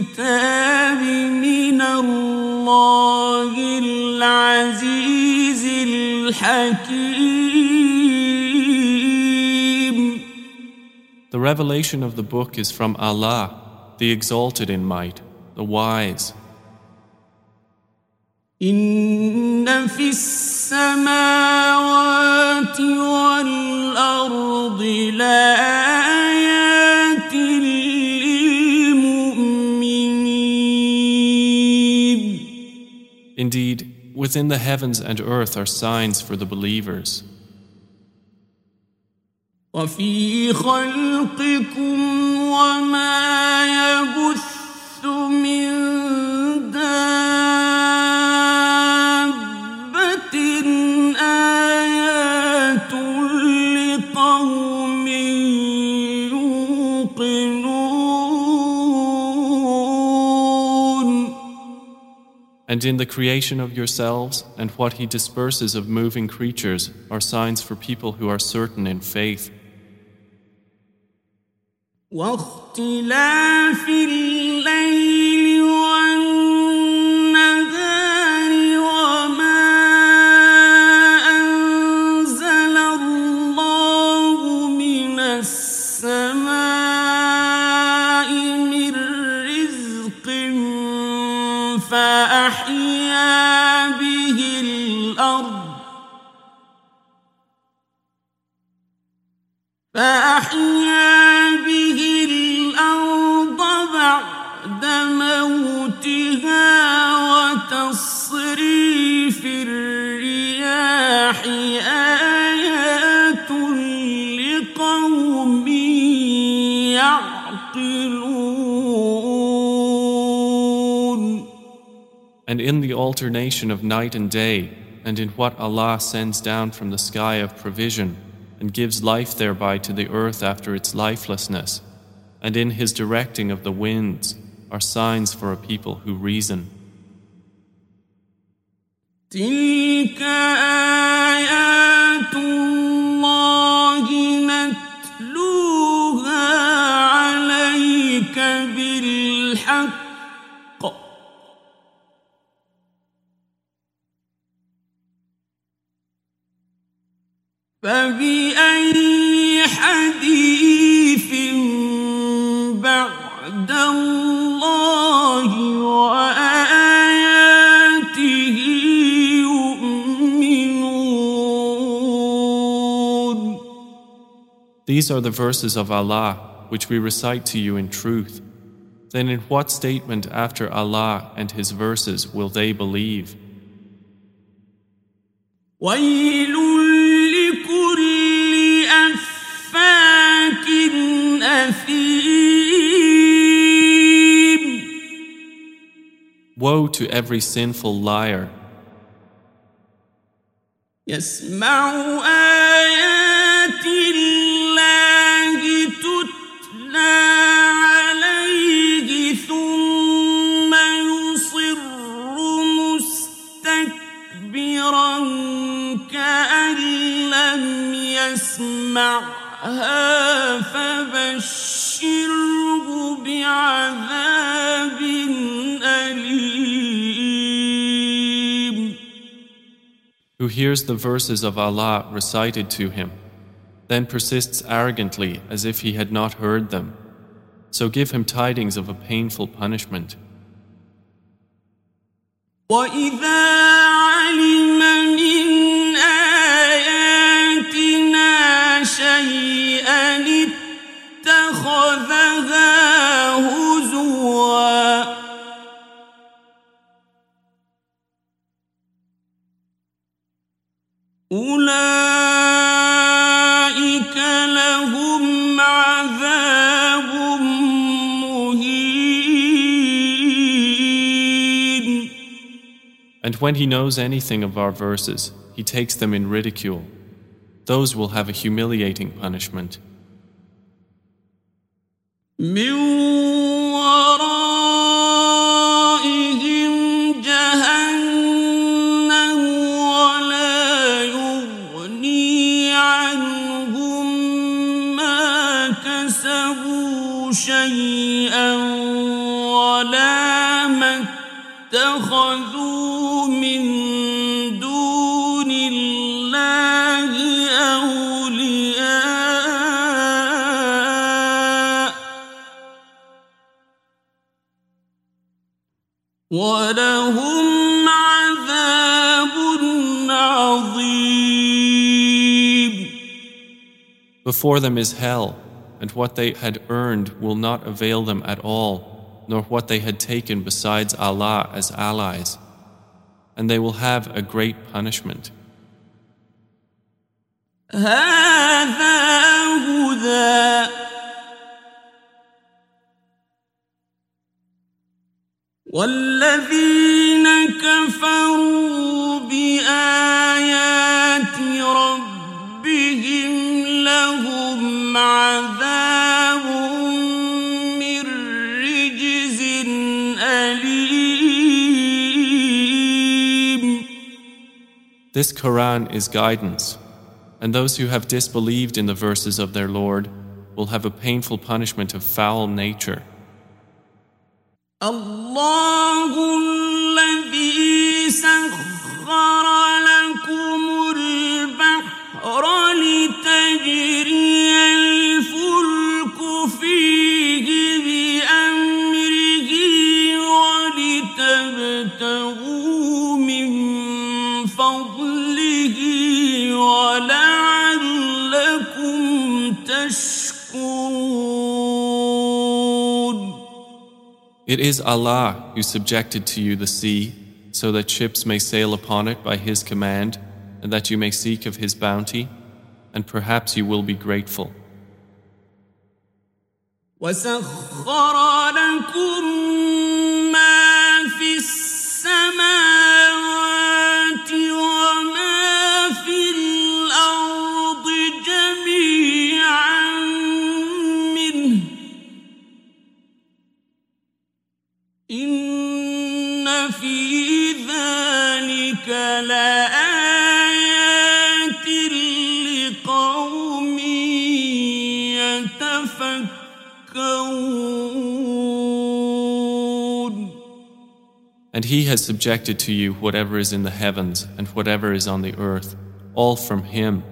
تنزيل الكتاب من الله العزيز الحكيم The revelation of the book is from Allah, the exalted in might, the wise. إن في السماوات Indeed, within the heavens and earth are signs for the believers. وفي خلقكم وما يبث من And in the creation of yourselves and what He disperses of moving creatures are signs for people who are certain in faith. And in the alternation of night and day, and in what Allah sends down from the sky of provision, and gives life thereby to the earth after its lifelessness, and in His directing of the winds, are signs for a people who reason. These are the verses of Allah which we recite to you in truth. Then in what statement after Allah and His verses will they believe? ويل لكل أفاك أثيم Woe to every sinful liar يسمع يسمعها فبشره بعذاب أليم who hears the verses of Allah recited to him, then persists arrogantly as if he had not heard them. So give him tidings of a painful punishment. وإذا شيئا اتخذها هزوا أولئك لهم عذاب مهين And when he knows anything of our verses, he takes them in ridicule. Those will have a humiliating punishment. Before them is hell, and what they had earned will not avail them at all, nor what they had taken besides Allah as allies. And they will have a great punishment. هذا هدى والذين كفروا بآيات لهم عذاب من رجز أليم This Quran is guidance, and those who have disbelieved in the verses of their Lord will have a painful punishment of foul nature. الله It is Allah who subjected to you the sea, so that ships may sail upon it by His command, and that you may seek of His bounty, and perhaps you will be grateful. وسخر لكم And He has subjected to you whatever is in the heavens and whatever is on the earth, all from Him.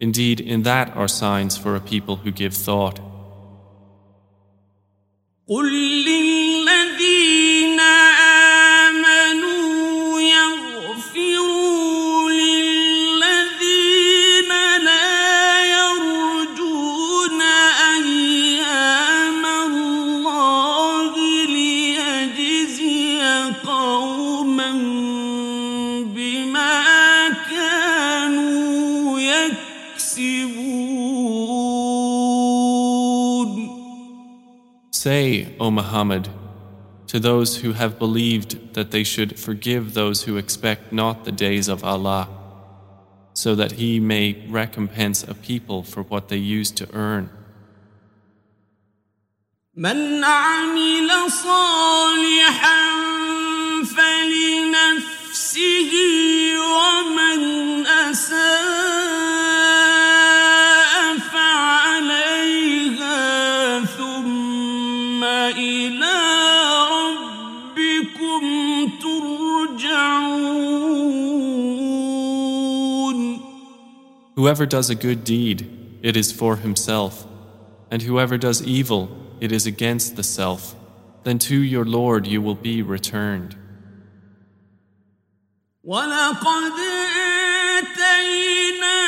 Indeed, in that are signs for a people who give thought. Say, O Muhammad, to those who have believed that they should forgive those who expect not the days of Allah, so that He may recompense a people for what they used to earn. من عمل صالحا Whoever does a good deed, it is for himself, and whoever does evil, it is against the self. Then to your Lord you will be returned. ولقد آتينا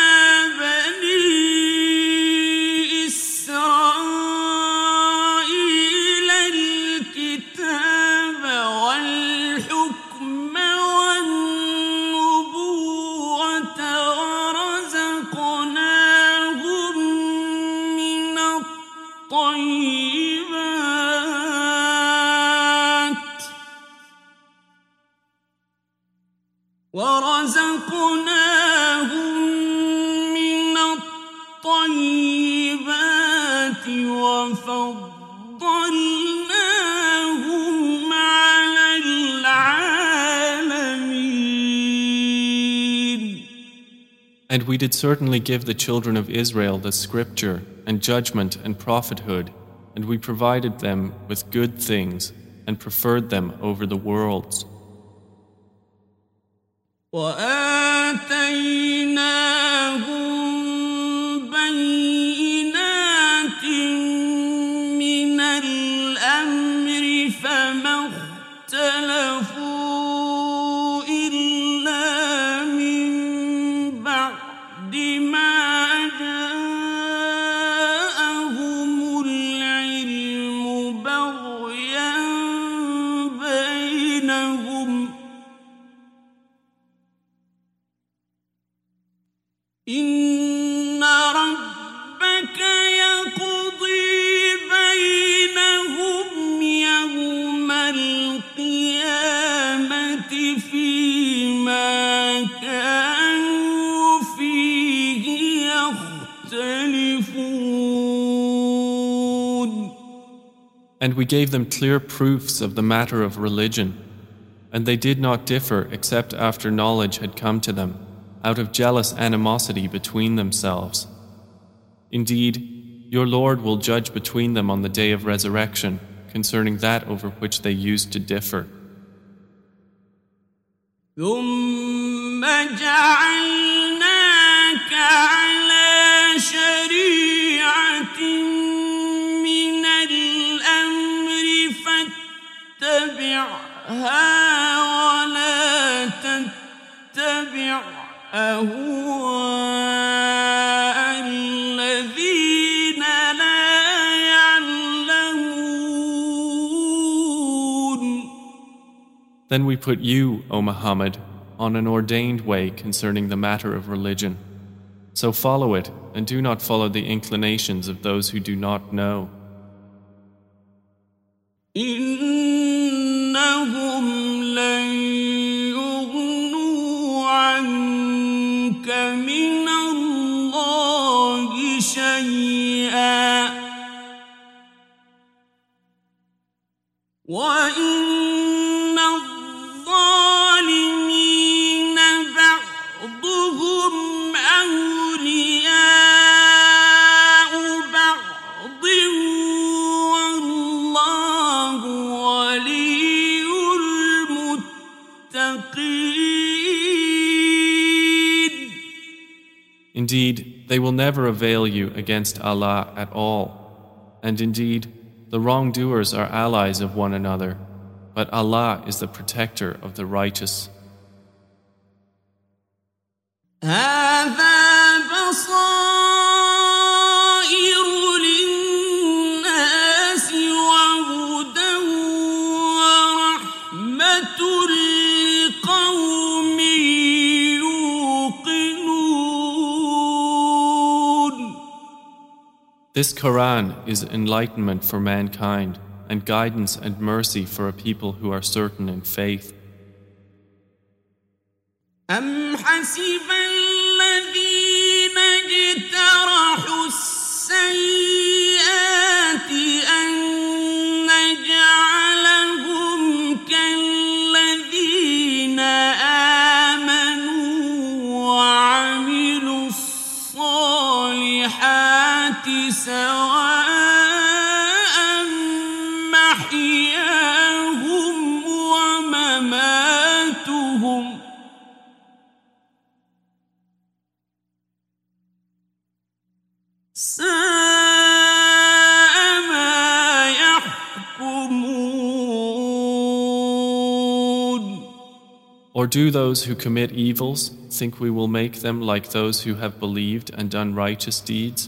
And we did certainly give the children of Israel the scripture and judgment and prophethood, and we provided them with good things and preferred them over the worlds. وآتيناهم And we gave them clear proofs of the matter of religion, and they did not differ except after knowledge had come to them, out of jealous animosity between themselves. Indeed, your Lord will judge between them on the day of resurrection concerning that over which they used to differ. Then we put you, O Muhammad, on an ordained way concerning the matter of religion. So follow it and do not follow the inclinations of those who do not know. إنهم لن من الله شيئا. وإن Indeed, they will never avail you against Allah at all. And indeed, the wrongdoers are allies of one another, but Allah is the protector of the righteous. هذا بصائر This Quran is enlightenment for mankind and guidance and mercy for a people who are certain in faith. أم حسب الذين اجترحوا السيئات سواء محياهم ومماتهم ساء ما يحكمون Or do those who commit evils think we will make them like those who have believed and done righteous deeds?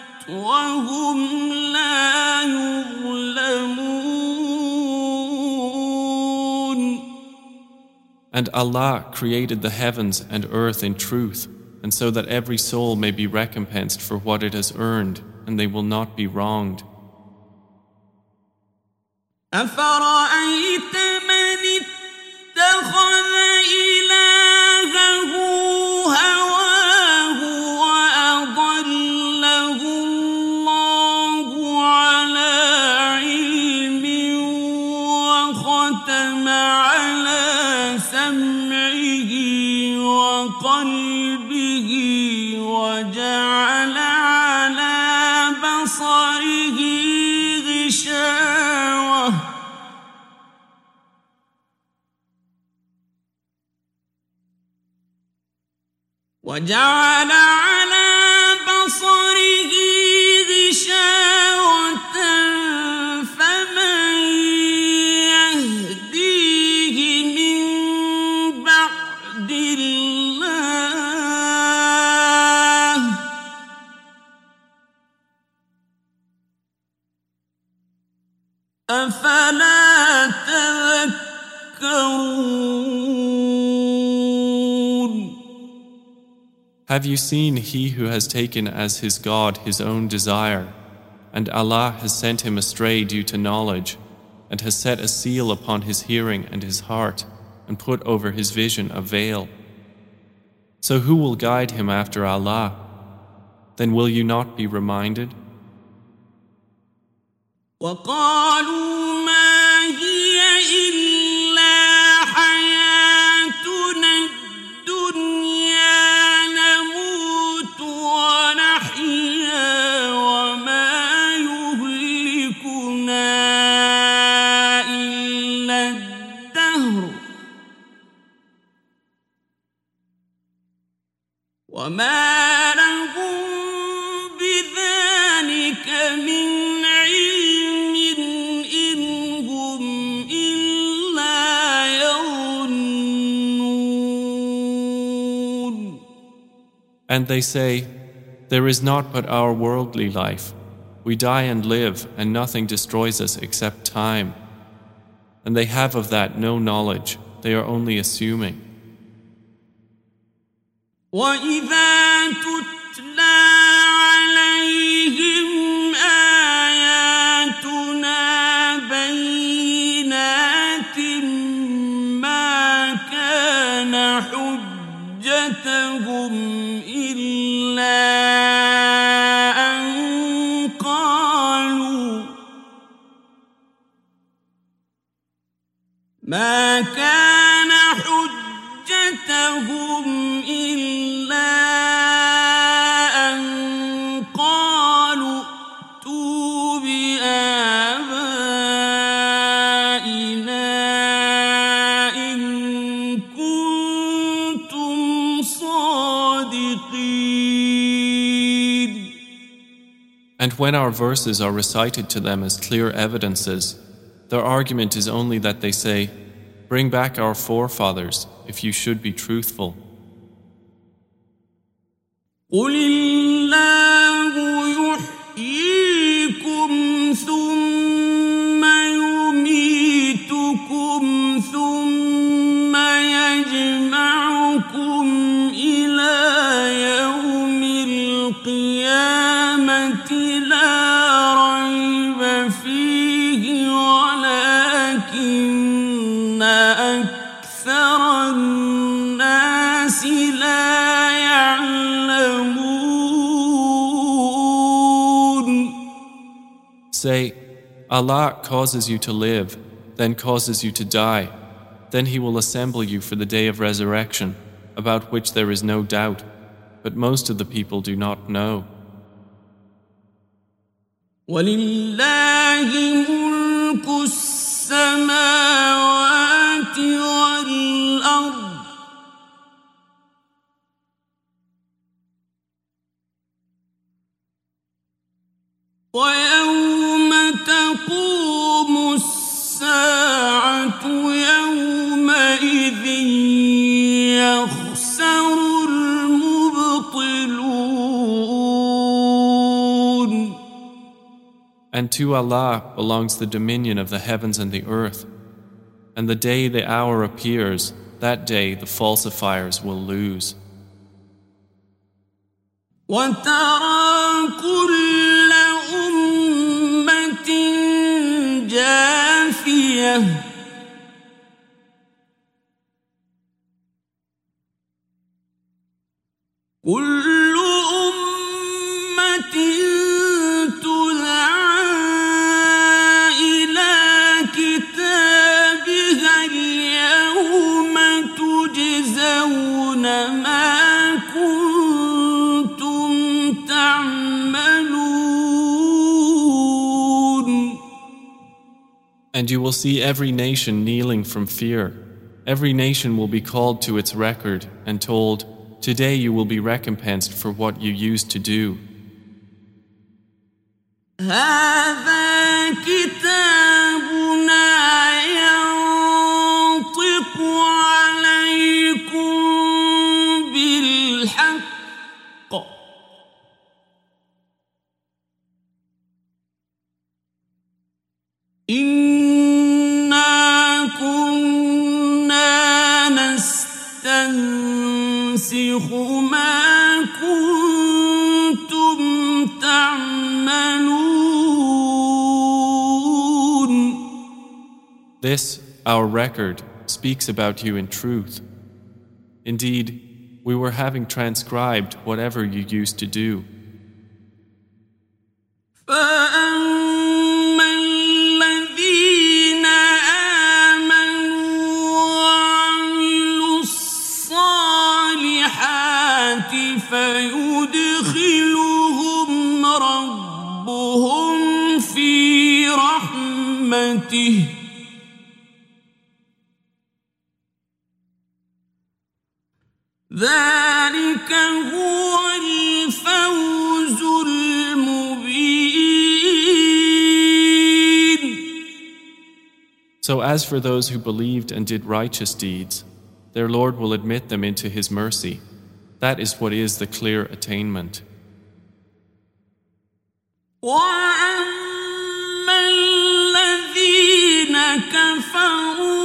وهم لا يظلمون And Allah created the heavens and earth in truth, and so that every soul may be recompensed for what it has earned, and they will not be wronged. أفرأيت من اتخذ إلهه هواه وجعل على بصره غشاوة فمن يهديه من بعد الله. أفلا تذكرون؟ Have you seen he who has taken as his God his own desire, and Allah has sent him astray due to knowledge, and has set a seal upon his hearing and his heart, and put over his vision a veil? So who will guide him after Allah? Then will you not be reminded? وقالوا ما هي إلا وما لهم بذلك من علم إن هم إلا يظنون And they say, There is naught but our worldly life. We die and live, and nothing destroys us except time. And they have of that no knowledge, they are only assuming. وإذا تتلى عليهم آياتنا بينات ما كان حجتهم إلا أن قالوا ما كان حجتهم when our verses are recited to them as clear evidences, their argument is only that they say, Bring back our forefathers if you should be truthful. Allah causes you to live, then causes you to die. Then He will assemble you for the day of resurrection, about which there is no doubt. But most of the people do not know. ولله And to Allah belongs the dominion of the heavens and the earth. And the day the hour appears, that day the falsifiers will lose. وترى ما كنتم تعملون And you will see every nation kneeling from fear. Every nation will be called to its record and told, Today you will be recompensed for what you used to do. هذا This, our record, speaks about you in truth. Indeed, we were having transcribed whatever you used to do. فأما So, as for those who believed and did righteous deeds, their Lord will admit them into His mercy. That is what is the clear attainment. وأما الذين كفروا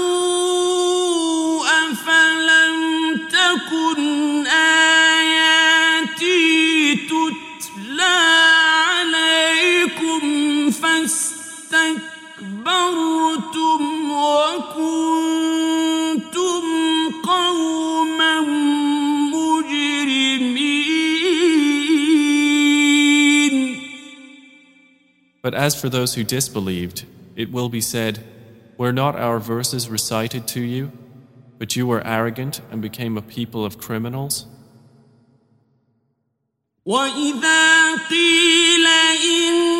But as for those who disbelieved, it will be said, Were not our verses recited to you? But you were arrogant and became a people of criminals? وإذا قيل إن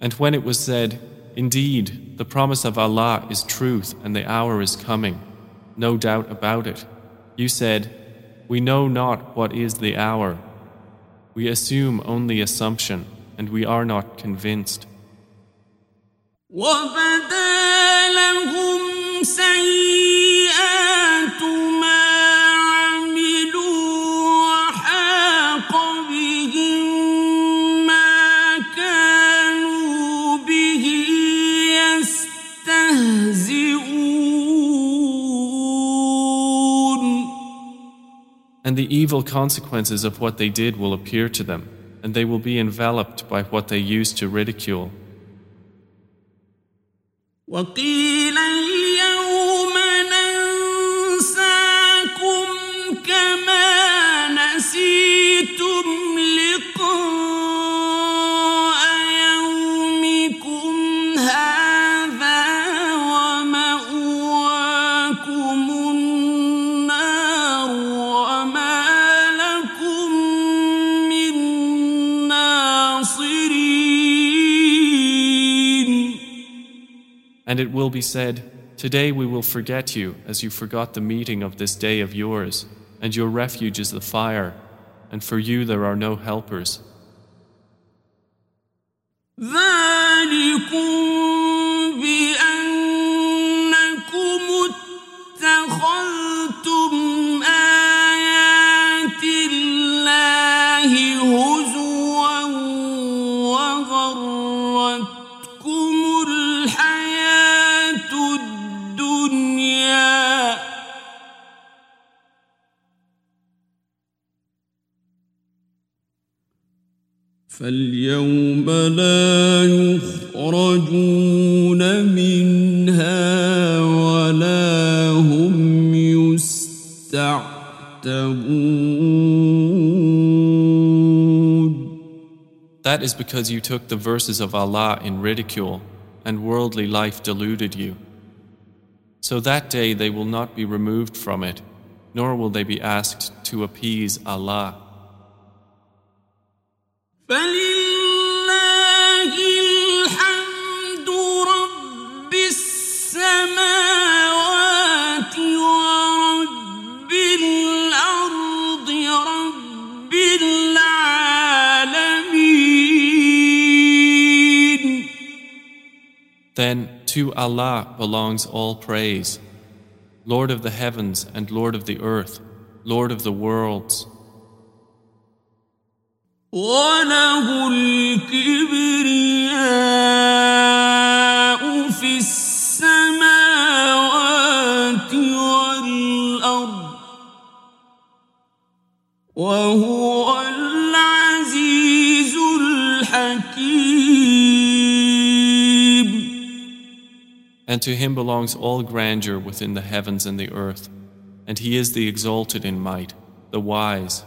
And when it was said, Indeed, the promise of Allah is truth and the hour is coming, no doubt about it, you said, We know not what is the hour. We assume only assumption, and we are not convinced. وبدا لهم سيئات And the evil consequences of what they did will appear to them, and they will be enveloped by what they used to ridicule. will be said, Today we will forget you as you forgot the meeting of this day of yours, and your refuge is the fire, and for you there are no helpers. ذلكم بأنكم اتخذتم آيات الله هزوا وغرتكم فاليوم لا يخرجون منها ولا هم يستعتبون That is because you took the verses of Allah in ridicule, and worldly life deluded you. So that day they will not be removed from it, nor will they be asked to appease Allah. Then to Allah belongs all praise, Lord of the heavens and Lord of the earth, Lord of the worlds. وله الكبرياء في السماوات والأرض وهو العزيز الحكيم And to him belongs all grandeur within the heavens and the earth, and he is the exalted in might, the wise.